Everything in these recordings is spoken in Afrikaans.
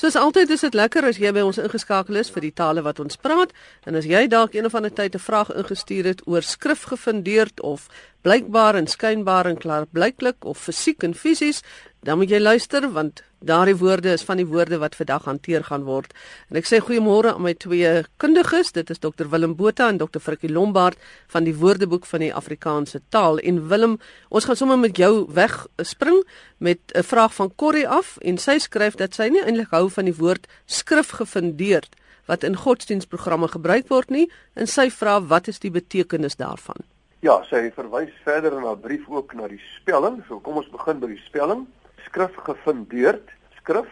Soos altyd is dit lekker as jy by ons ingeskakel is vir die tale wat ons praat. En as jy dalk een of ander tyd 'n vraag ingestuur het oor skrif gefundeerd of blykbaar en skynbaar en klaar blyklik of fisiek en fisies, dan moet jy luister want daardie woorde is van die woorde wat vandag hanteer gaan word. En ek sê goeiemôre aan my twee kundiges, dit is Dr Willem Botha en Dr Frikkie Lombard van die Woordeboek van die Afrikaanse taal. En Willem, ons gaan sommer met jou weg spring met 'n vraag van Corrie af en sy skryf dat sy nie eintlik hou van die woord skrif gefundeerd wat in godsdienstprogramme gebruik word nie en sy vra wat is die betekenis daarvan? Ja, sy verwys verder in haar brief ook na die spelling. So kom ons begin by die spelling. Skrif gefundeerd, skrif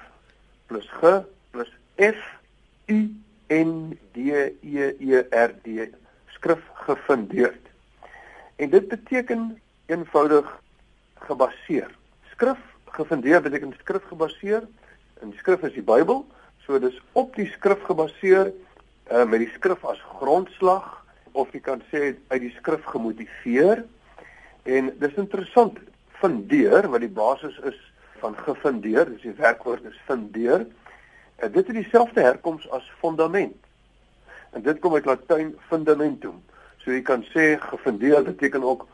plus g plus f u n d e e r d skrif gefundeerd. En dit beteken eenvoudig gebaseer. Skrif gefundeer beteken skrif gebaseer en skrif is die Bybel, so dis op die skrif gebaseer uh, met die skrif as grondslag of jy kan sê uit die skrif gemotiveer. En dis interessant fundeer wat die basis is van gefundeer, dis die werkwoord is fundeer. En dit het dieselfde herkoms as fondament. En dit kom uit Latyn fundamentum. So jy kan sê gefundeer beteken ook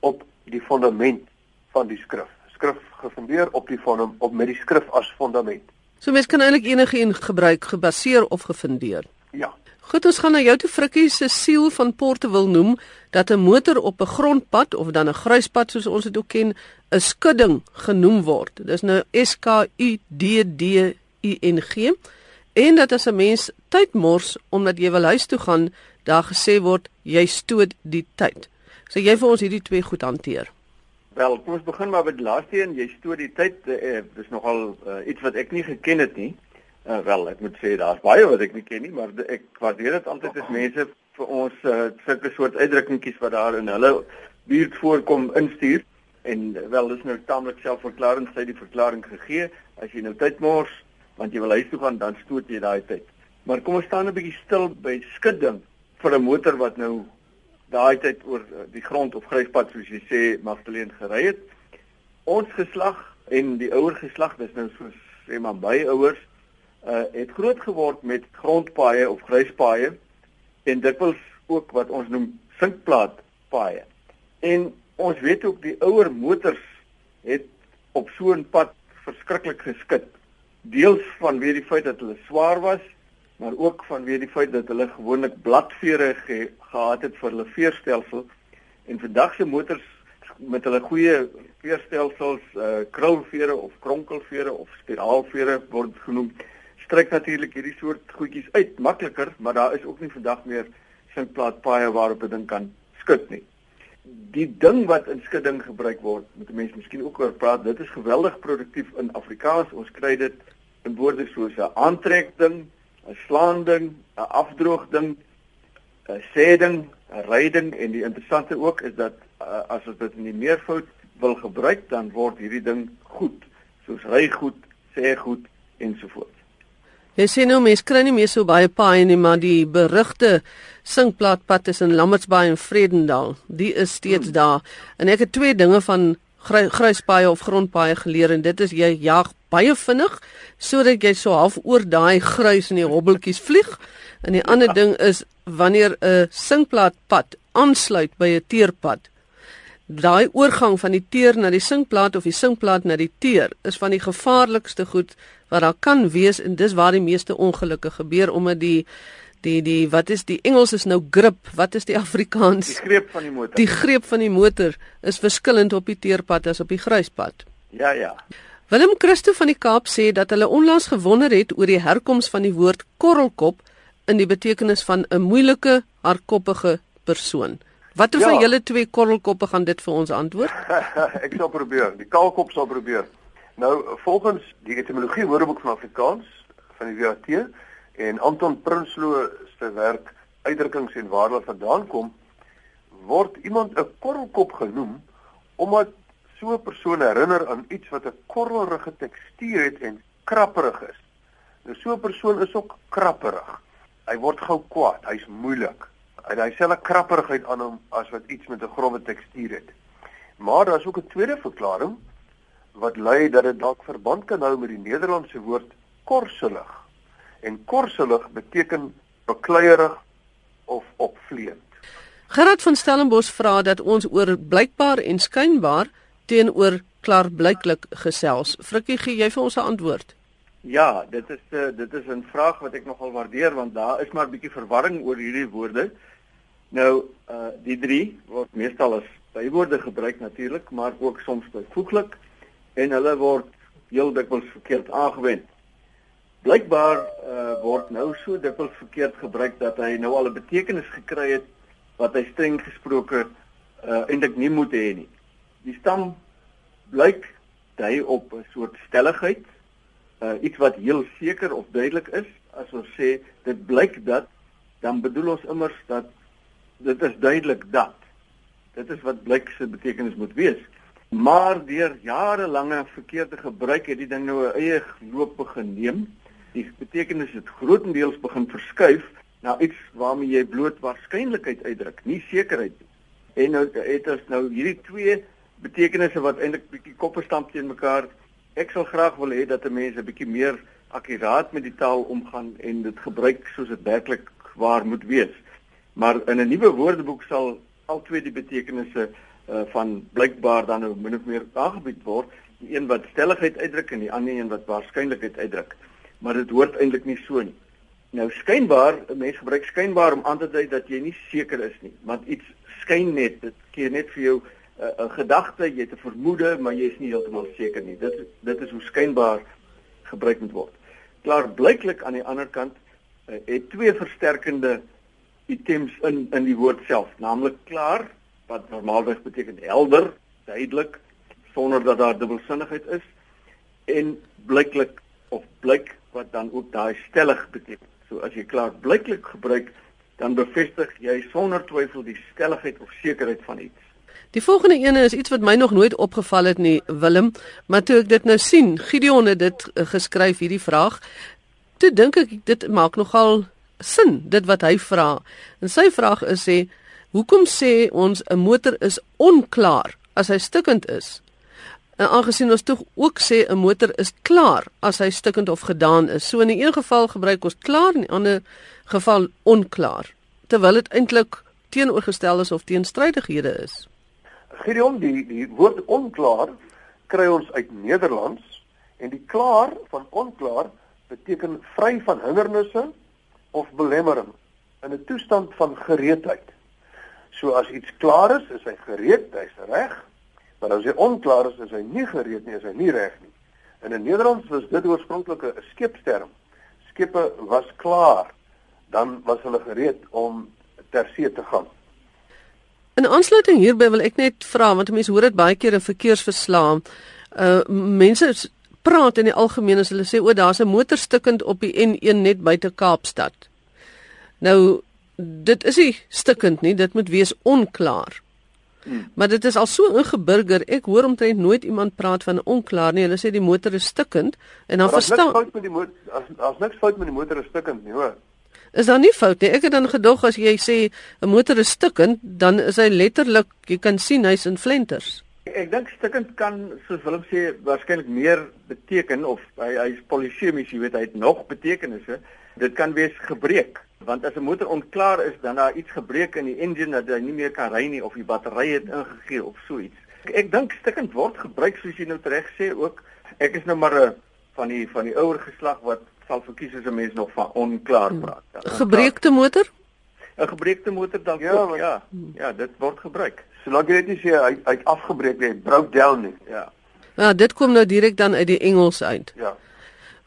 op die fondament van die skrif skrif gefundeer op die fondament op met die skrif as fondament. So mens kan eintlik enige een gebruik gebaseer of gefundeer. Ja. Goed, ons gaan na jou toe Frikkie se siel van Porte wil noem dat 'n motor op 'n grondpad of dan 'n gruispad soos ons dit ook ken, 'n skudding genoem word. Dis nou S K U D D I N G. En dat as 'n mens tyd mors omdat jy wil huis toe gaan, daar gesê word jy stoot die tyd. So jy vir ons hierdie twee goed hanteer. Wel, kom ons begin maar met die laaste een. Jy stoot die tyd. Uh, dis nogal uh, iets wat ek nie geken het nie. Uh, wel, ek moet sê daar's baie wat ek nie ken nie, maar ek waardeer dit altyd as mense vir ons uh, sulke soort uitdrukkingkies wat daar in hulle buurt voorkom instuur. En wel, dis nou taamlik selfverklarend sy die verklaring gegee. As jy nou tyd mors want jy wil huis toe gaan, dan stoot jy daai tyd. Maar kom ons staan 'n bietjie stil by skudding vir 'n motor wat nou daai tyd oor eh, die grond of gryspad soos jy sê Magdalene gery het. Ons geslag en die ouer geslag, dis nou soos sê maar by ouers, uh het groot geword met grondpaaie of gryspaaie en dikwels ook wat ons noem sinkplaatpaaie. En ons weet ook die ouer motors het op so 'n pad verskriklik geskit. Deels vanweë die feit dat hulle swaar was maar ook vanweë die feit dat hulle gewoonlik bladvere ge gehad het vir hulle veerstelsel en vandag se motors met hulle goeie veerstelsels uh krulvere of kronkelvere of spiraalvere word genoem stryk natuurlik hierdie soort goedjies uit makliker maar daar is ook nie vandag meer sinkplaatpaaie waarop 'n ding kan skud nie. Die ding wat in skudding gebruik word moet mense miskien ook oor praat dit is geweldig produktief in Afrikaans. Ons kry dit in woorde soos 'n aantrekking 'n slaanding, 'n afdroogding, 'n sêding, 'n ryding en die interessante ook is dat uh, as ons dit in die meervoud wil gebruik, dan word hierdie ding goed, soos ry goed, sê goed ensovoorts. Jy sien nou mense kry nie meer so baie paai nie, maar die berugte sinkplaatpad tussen Lammertsbaai en Vredendal, die is steeds hmm. daar. En ek het twee dinge van gruispaaie of grondpaaie geleer en dit is jy jag baie vinnig sodat jy so half oor daai gruis en die hobbeltjies vlieg. En die ander ding is wanneer 'n sinkplaatpad aansluit by 'n teerpad. Daai oorgang van die teer na die sinkplaat of die sinkplaat na die teer is van die gevaarlikste goed wat daar kan wees en dis waar die meeste ongelukke gebeur omdat die die die wat is die Engels is nou grip, wat is die Afrikaans? Die greep van die motor. Die greep van die motor is verskillend op die teerpad as op die gruispad. Ja, ja. Willem Christo van die Kaap sê dat hulle onlangs gewonder het oor die herkoms van die woord korrelkop in die betekenis van 'n moeilike, hardkoppige persoon. Watter ja. van julle twee korrelkoppe gaan dit vir ons antwoord? Ek sal probeer. Die kaalkop sal probeer. Nou, volgens die etimologie woordeboek van Afrikaans van die WAT En Anton Prinsloo se werk uitdrukkings en waar hulle vandaan kom word iemand 'n korrelkop genoem omdat so 'n persoon herinner aan iets wat 'n korrelrige tekstuur het en krapperig is. Nou so 'n persoon is ook krapperig. Hy word gou kwaad, hy's moeilik. Hy hy sê 'n krapperigheid aan hom as wat iets met 'n grouwe tekstuur het. Maar daar's ook 'n tweede verklaring wat lui dat dit dalk verband kan hou met die Nederlandse woord korselig. En korselig beteken bekleierig of opvleend. Gerard van Stellenbosch vra dat ons oor blykbaar en skynbaar teenoor klaarblyklik gesels. Frikkie, gee jy vir ons 'n antwoord? Ja, dit is uh, eh, dit is 'n vraag wat ek nogal waardeer want daar is maar 'n bietjie verwarring oor hierdie woorde. Nou, uh die drie word meestal as bywoorde gebruik natuurlik, maar ook soms byvoeglik en hulle word heel dikwels verkeerd aangewend. Blykbaar uh word nou so dikwels verkeerd gebruik dat hy nou al 'n betekenis gekry het wat hy streng gesproke uh eintlik nie moet hê nie. Die stam blyk dui op 'n soort stelligheid, uh iets wat heel seker of duidelik is. As ons sê dit blyk dat dan bedoel ons immers dat dit is duidelik dat. Dit is wat blyk se betekenis moet wees. Maar deur jarelange verkeerde gebruik het die ding nou 'n eie loop begin neem. Die betekenis het grootendeels begin verskuif na iets waarmee jy bloot waarskynlikheid uitdruk, nie sekerheid nie. En nou het ons nou hierdie twee betekenisse wat eintlik bietjie koppe stamp teen mekaar. Ek sal graag wil hê dat mense bietjie meer akkuraat met die taal omgaan en dit gebruik soos dit werklik waar moet wees. Maar in 'n nuwe woordeboek sal al twee die betekenisse uh, van blykbaar dan nou min of meer aangebied word, die een wat stelligheid uitdruk en die ander een wat waarskynlikheid uitdruk. Maar dit hoort eintlik nie so nie. Nou skynbaar, mense gebruik skynbaar om aan te dui dat jy nie seker is nie, want iets skyn net, dit gee net vir jou 'n gedagte, jy het 'n vermoede, maar jy is nie heeltemal seker nie. Dit dit is hoe skynbaar gebruik word. Klaar blyklik aan die ander kant uh, het twee versterkende items in in die woord self, naamlik klaar wat normaalweg beteken helder, duidelik sonder dat daar dubbelsinnigheid is en blyklik of blyk wat dan ook daai stellig beteken. So as jy klaar blyklik gebruik, dan bevestig jy sonder twyfel die stelligheid of sekerheid van iets. Die volgende ene is iets wat my nog nooit opgeval het nie, Willem, maar toe ek dit nou sien, Gideon het dit uh, geskryf hierdie vraag. Toe dink ek dit maak nogal sin dit wat hy vra. En sy vraag is sê, hoekom sê ons 'n motor is onklaar as hy stukkend is? En aangesien ons tog ook sê 'n motor is klaar as hy stukkend of gedaan is. So in die een geval gebruik ons klaar en in die ander geval onklaar, terwyl dit eintlik teenoorgestel is of teenstrydighede is. Gideon die die woord onklaar kry ons uit Nederlands en die klaar van onklaar beteken vry van hindernisse of belemmering in 'n toestand van gereedheid. So as iets klaar is, is hy gereed, hy's reg. Maar as hy onklaar is, is hy nie gereed nie, is hy nie reg nie. In 'n Nederlands was dit oorspronklik 'n skeepsterm. Skepe was klaar, dan was hulle gereed om ter see te gaan. In aansluiting hierby wil ek net vra want mense hoor dit baie keer in verkeersverslae. Uh mense praat in die algemeen as hulle sê o, daar's 'n motor stukkend op die N1 net buite Kaapstad. Nou dit is nie stukkend nie, dit moet wees onklaar. Hmm. Maar dit is al so ingeburger. Ek hoor omtrent nooit iemand praat van onklaar nie. Hulle sê die motor is stukkend en dan verstaan As niks fout met die motor as niks fout met die motor is stukkend nie, hoor is daar nie fout nie. Ek het dan gedog as jy sê 'n motor is stukkend, dan is hy letterlik, jy kan sien hy's in flenters. Ek dink stukkend kan soos Willem sê waarskynlik meer beteken of hy hy's polisemies, jy weet hy het nog betekenisse. Dit kan wees gebreek, want as 'n motor onklaar is, dan daar iets gebreek in die engine dat hy nie meer kan ry nie of die battery het ingegee of so iets. Ek, ek dink stukkend word gebruik soos jy nou reg sê ook. Ek is nou maar 'n van die van die ouer geslag wat sal verkies as 'n mens nog van onklaar hmm. praat. Gebreekte motor? 'n Gebreekte motor dan ja, ook, ja. Ja, dit word gebruik. Solank jy net nie sê hy hy afgebreek nie, broke down nie. Ja. Ja, dit kom nou direk dan uit die Engels uit. Ja.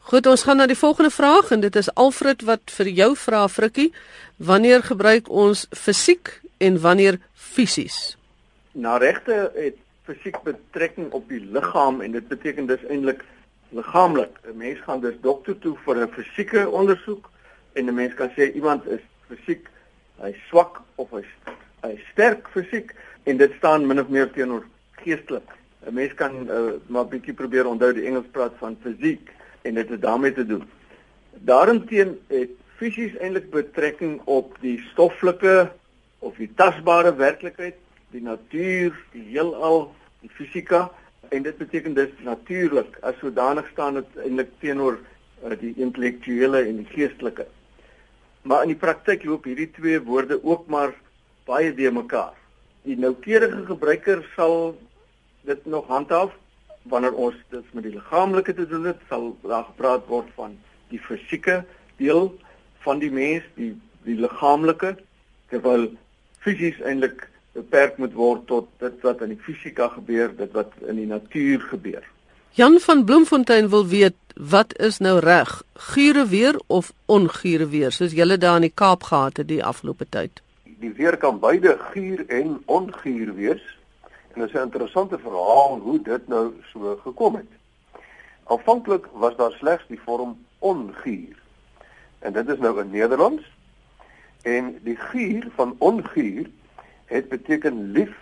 Goed, ons gaan na die volgende vraag en dit is Alfred wat vir jou vra Frikkie, wanneer gebruik ons fisiek en wanneer fisies? Na regte het fisiek betrekking op die liggaam en dit beteken dus eintlik liggaamlik. 'n Mens gaan dus dokter toe vir 'n fisieke ondersoek en 'n mens kan sê iemand is fisiek hy swak of hy hy sterk fisiek en dit staan min of meer teenoor geestelik. 'n Mens kan uh, maar bietjie probeer onthou die Engels praat van fisiek en dit het daarmee te doen. Daarenteen het fisies eintlik betrekking op die stoffelike of die tasbare werklikheid, die natuur, die heelal, die fisika en dit beteken dis natuurlik as sodanig staan dit eintlik teenoor uh, die intellektuele en die geestelike. Maar in die praktyk loop hierdie twee woorde ook maar baie de mekaar. Die noukeurige gebruiker sal dit nog handhaaf wanneer ons dit met die liggaamlike te doen het, sal daar gepraat word van die fisieke deel van die mens, die die liggaamlike terwyl fisies eintlik beperk moet word tot dit wat in die fisika gebeur, dit wat in die natuur gebeur. Jan van Bloemfontein wil weet wat is nou reg? Gure weer of ongure weer soos julle daar in die Kaap gehad het die afgelope tyd? Die weer kan beide guur en onguur wees. En dit is 'n interessante verhaal hoe dit nou so gekom het. Aanvanklik was daar slegs die vorm onguur. En dit is nou in Nederlands. En die guur van onguur het beteken lief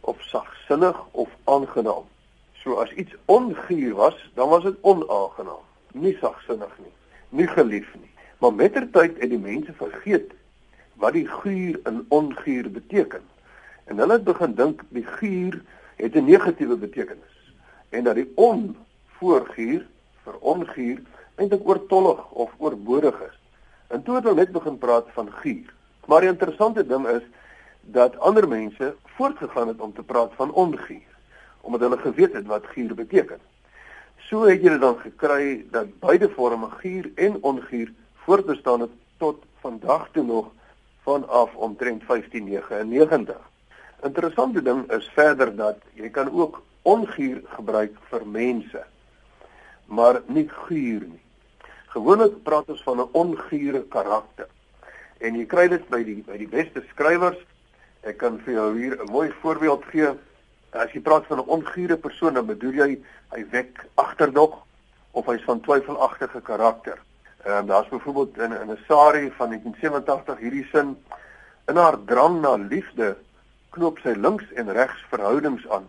of sagsinnig of aangenaam. So as iets onguur was, dan was dit onaangenaam, nie sagsinnig nie, nie gelief nie. Maar mettertyd het die mense vergeet wat die guur en onguur beteken. En hulle het begin dink die guur het 'n negatiewe betekenis en dat die on voorguur vir onguur eintlik oortollig of oorbodig is. En toe het hulle net begin praat van guur. Maar die interessante ding is dat ander mense voortgegaan het om te praat van onguur omdat hulle geweet het wat guur beteken. So het jy dan gekry dat beide forme guur en onguur voortbestaan het tot vandag toe nog vanaf omtrent 1599. Interessante ding is verder dat jy kan ook onguur gebruik vir mense maar nie guur nie. Gewoonlik praat ons van 'n ongure karakter. En jy kry dit by die by die beste skrywers. Ek kan vir jou hier 'n mooi voorbeeld gee. As jy praat van 'n ongure persoon, dan bedoel jy hy wek agterdog of hy's van twyfelagtige karakter. Ehm um, daar's byvoorbeeld in in 'n Sari van 1987 hierdie sin in haar drang na liefde knoop sy links en regs verhoudings aan,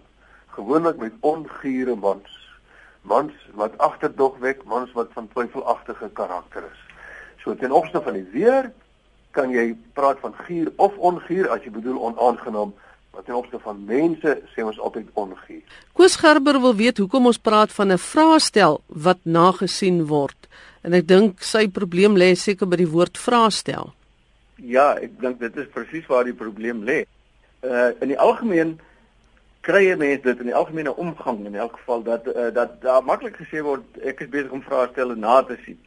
gewoonlik met ongure mans. Mans wat agterdog wek, mans wat van twyfelagtige karakter is. So ten opsigte van die weer kan jy praat van guur of onguur as jy bedoel onaangenaam wat ten opsigte van mense sê ons altyd onguur. Koos Gerber wil weet hoekom ons praat van 'n vraestel wat nagesien word en ek dink sy probleem lê seker by die woord vraestel. Ja, ek dink dit is presies waar die probleem lê. Uh in die algemeen kry mense dit in die algemene omgang in elk geval dat uh, dat daar maklik gesê word ek is besig om vraestelle na te sien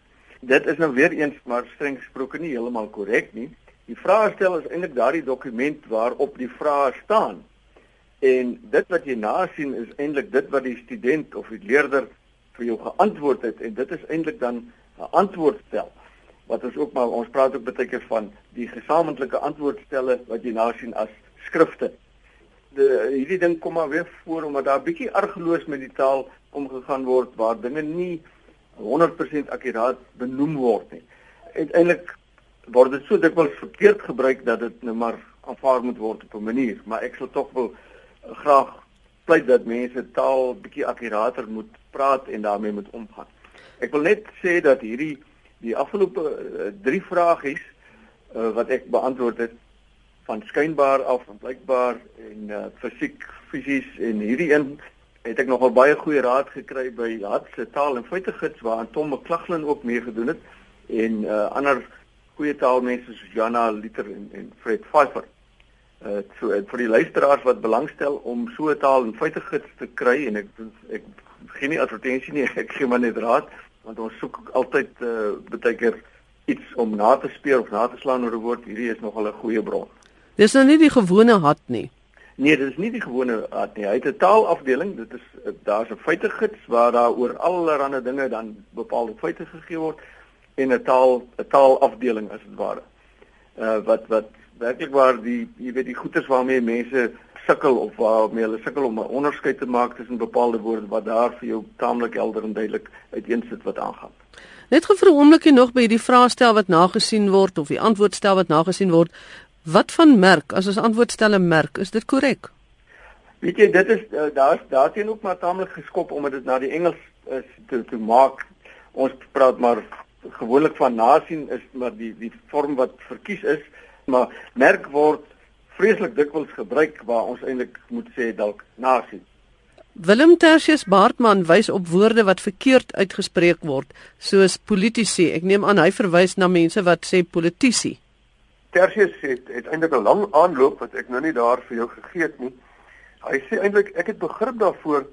dit is nou weer eens maar streng gesproke nie heeltemal korrek nie. Die vraestel is eintlik daardie dokument waarop die vrae staan. En dit wat jy nasien is eintlik dit wat die student of die leerder vir jou geantwoord het en dit is eintlik dan antwoordstel. Wat ons ook maar ons praat ook baie keer van die gesamentlike antwoordstelle wat jy nasien as skrifte. De hierdie ding kom maar weer voor omdat daar 'n bietjie argeloos met die taal omgegaan word waar dinge nie 100% akkuraat benoem word nie. Uiteindelik word dit so dikwels verkeerd gebruik dat dit nou maar aanvaar moet word op 'n manier, maar ek sal tog wel graag pleit dat mense taal bietjie akkurater moet praat en daarmee moet omgaan. Ek wil net sê dat hierdie die afgelope uh, drie vragies uh, wat ek beantwoord het van skynbaar af en blykbaar en uh, fisiek fisies en hierdie een het ek nogal baie goeie raad gekry by Hat se taal en feite gids waar Tom McClaglin ook mee gedoen het en uh, ander goeie taalmense soos Jana Liter en, en Fred Pfeiffer. Uh so uh, vir die luisteraars wat belangstel om so 'n taal en feite gids te kry en ek ek gee nie advertensie nie, ek gee maar net raad want ons soek altyd uh baie keer iets om na te speel of na te slaan oor 'n woord. Hierdie is nogal 'n goeie bron. Dis nou nie die gewone hat nie. Nee, dit is nie die gewone aard nie. Hy het 'n taalafdeling. Dit is daar's 'n feitegids waar daar oor allerlei dinge dan bepaalde feite gegee word en 'n taal 'n taalafdeling as dit ware. Uh wat wat werklik waar die jy weet die goeters waarmee mense sukkel of waarmee hulle sukkel om 'n onderskeid te maak tussen bepaalde woorde wat daar vir jou taamlik helder en duidelik uiteensit wat aangaan. Net vir 'n oombliekie nog by hierdie vraestel wat nagesien word of die antwoordstel wat nagesien word. Wat van merk as ons antwoordstelle merk, is dit korrek? Weet jy, dit is uh, daar's daarteen ook maar taamlik geskop omdat dit na die Engels is te te maak. Ons praat maar gewoonlik van nasien is maar die die vorm wat verkies is, maar merk word vreeslik dikwels gebruik waar ons eintlik moet sê dalk nasien. Willem Tertius Baartman wys op woorde wat verkeerd uitgespreek word, soos politici. Ek neem aan hy verwys na mense wat sê politici. Tertius het uiteindelik 'n lang aanloop wat ek nou nie daar vir jou gegee het nie. Hy sê eintlik ek het begrip daarvoor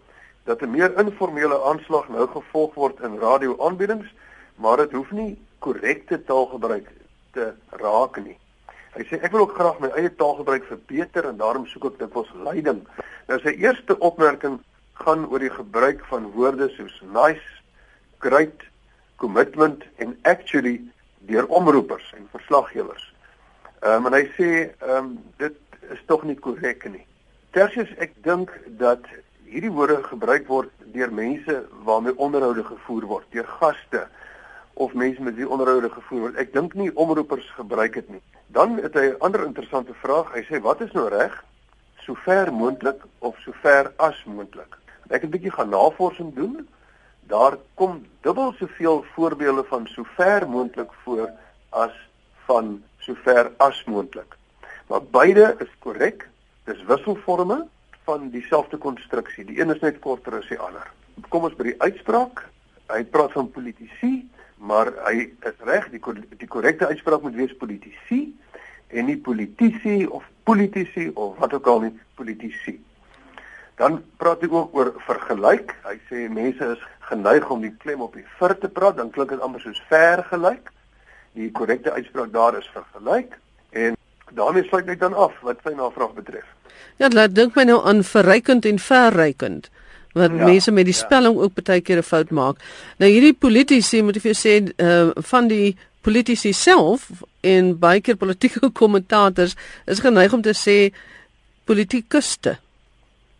dat 'n meer informele aanslag nou gevolg word in radioaanbiedings, maar dit hoef nie korrekte taalgebruik te raak nie. Hy sê ek wil ook graag my eie taalgebruik verbeter en daarom soek ek dikwels leiding. Nou sy eerste opmerking gaan oor die gebruik van woorde soos nice, great, commitment en actually deur omroepers en verslaggewers. Ehm um, en hy sê ehm um, dit is tog nie korrek nie. Tersius ek dink dat hierdie woorde gebruik word deur mense waarmee onderhoude gevoer word, deur gaste of mense met wie onderhoude gevoer word. Ek dink nie omroepers gebruik dit nie. Dan het hy 'n ander interessante vraag. Hy sê wat is nou reg? So ver moontlik of so ver as moontlik. Ek het 'n bietjie gaan navorsing doen. Daar kom dubbel soveel voorbeelde van so ver moontlik voor as van so ver as moontlik. Maar beide is korrek. Dis wisselforme van dieselfde konstruksie. Die een is net korter as die ander. Kom ons by die uitspraak. Hy praat van politici maar hy is reg die die korrekte uitspraak moet wees politici en nie politici of politici of wat ook al nie politici. Dan praat hy ook oor vergelyk. Hy sê mense is geneig om die klem op die vir te praat, dan klink dit amper soos vergelyk. Die korrekte uitspraak daar is vergelyk en daarmee sluit ek dan af wat sy navraag betref. Ja, dit dink my nou aan verrykend en verrykend wat ja, mense met die ja. spelling ook baie keer 'n fout maak. Nou hierdie politici moet ek vir jou sê uh, van die politici self en baie keer politieke kommentators is geneig om te sê politikuste.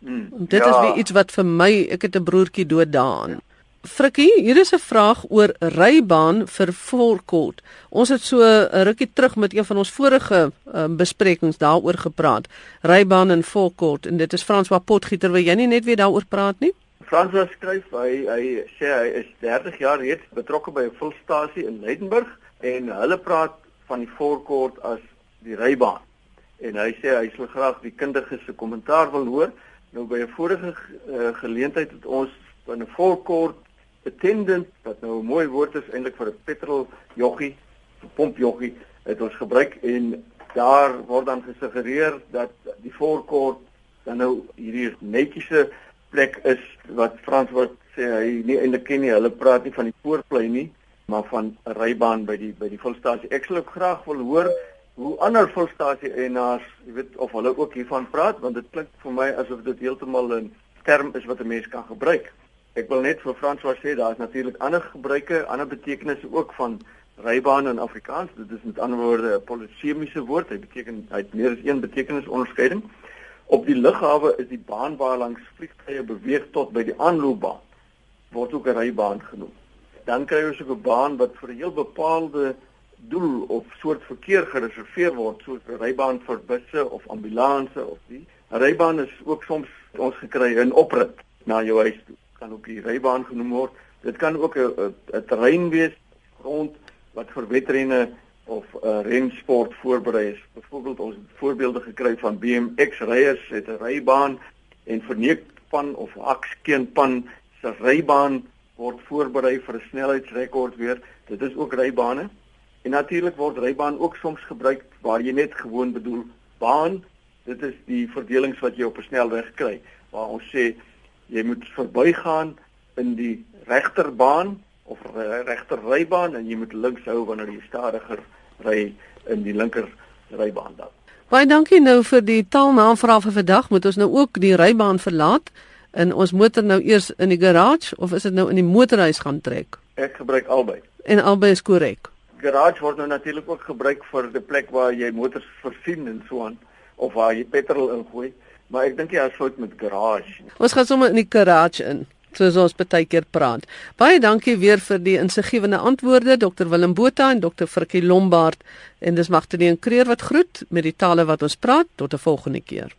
Hmm, dit ja. is weer iets wat vir my, ek het 'n broertjie dood daaraan. Frikkie, hier is 'n vraag oor rybaan vir voorkort. Ons het so 'n rukkie terug met een van ons vorige um, besprekings daaroor gepraat. Rybaan en voorkort en dit is François Potgieter, wil jy nie net weer daaroor praat nie? François skryf hy hy sê hy is 30 jaar reeds betrokke by 'n volstasie in Leidenburg en hulle praat van die voorkort as die rybaan. En hy sê hy sal graag die kundiges se kommentaar wil hoor. Nou by 'n vorige uh, geleentheid het ons van 'n voorkort attendant wat nou 'n mooi woord is eintlik vir 'n petrol joggie, 'n pomp joggie het ons gebruik en daar word dan gesuggereer dat die voorkort dan nou hierdie netjiese plek is wat Frans wat sê hy nie eintlik ken nie. Hulle praat nie van die voorplein nie, maar van 'n rybaan by die by die volstasie. Ek sal ook graag wil hoor hoe ander volstasie eienaars, jy weet of hulle ook hiervan praat want dit klink vir my asof dit heeltemal 'n term is wat 'n mens kan gebruik. Ek wil net vir François sê daar is natuurlik ander gebruike, ander betekenisse ook van rybaan in Afrikaans. Dit is met ander woorde 'n polisemiese woord. Dit beteken hy het meer as een betekenis onderskeiding. Op die lughawe is die baan waar langs vliegtye beweeg tot by die aanloopbaan word ook 'n rybaan genoem. Dan kry ons ook 'n baan wat vir 'n heel bepaalde doel of soort verkeer gereserveer word, soos 'n rybaan vir busse of ambulanses of die. Rybaan is ook soms ons gekry in oprit na jou huis toe kan ook die rybaan genoem word. Dit kan ook 'n 'n terrein wees rond wat vir wedrenne of 'n uh, rensport voorberei is. Byvoorbeeld ons voorbeelde gekry van BMX ryers het 'n rybaan en verneekpan of akskeenpan se rybaan word voorberei vir 'n snelheidsrekord weer. Dit is ook rybane. En natuurlik word rybaan ook soms gebruik waar jy net gewoon bedoel baan. Dit is die verdelings wat jy op 'n snelweg kry waar ons sê jy moet verbygaan in die regterbaan of regterrybaan en jy moet links hou wanneer jy stadiger ry in die linker rybaan dan. Baie dankie nou vir die taalnavraag vir vandag. Moet ons nou ook die rybaan verlaat en ons motor nou eers in die garage of is dit nou in die motorhuis gaan trek? Ek gebruik albei. En albei is korrek. Garage word nou natuurlik ook gebruik vir die plek waar jy motors versien en so aan of waar jy petrol ingooi maar ek dink jy het fout met garage. Ons gaan sommer in die garage in. Soos ons baie keer praat. Baie dankie weer vir die insiggewende antwoorde Dr Willem Botha en Dr Frikkie Lombard en dis Magtene en Kreer wat groet met die tale wat ons praat tot 'n volgende keer.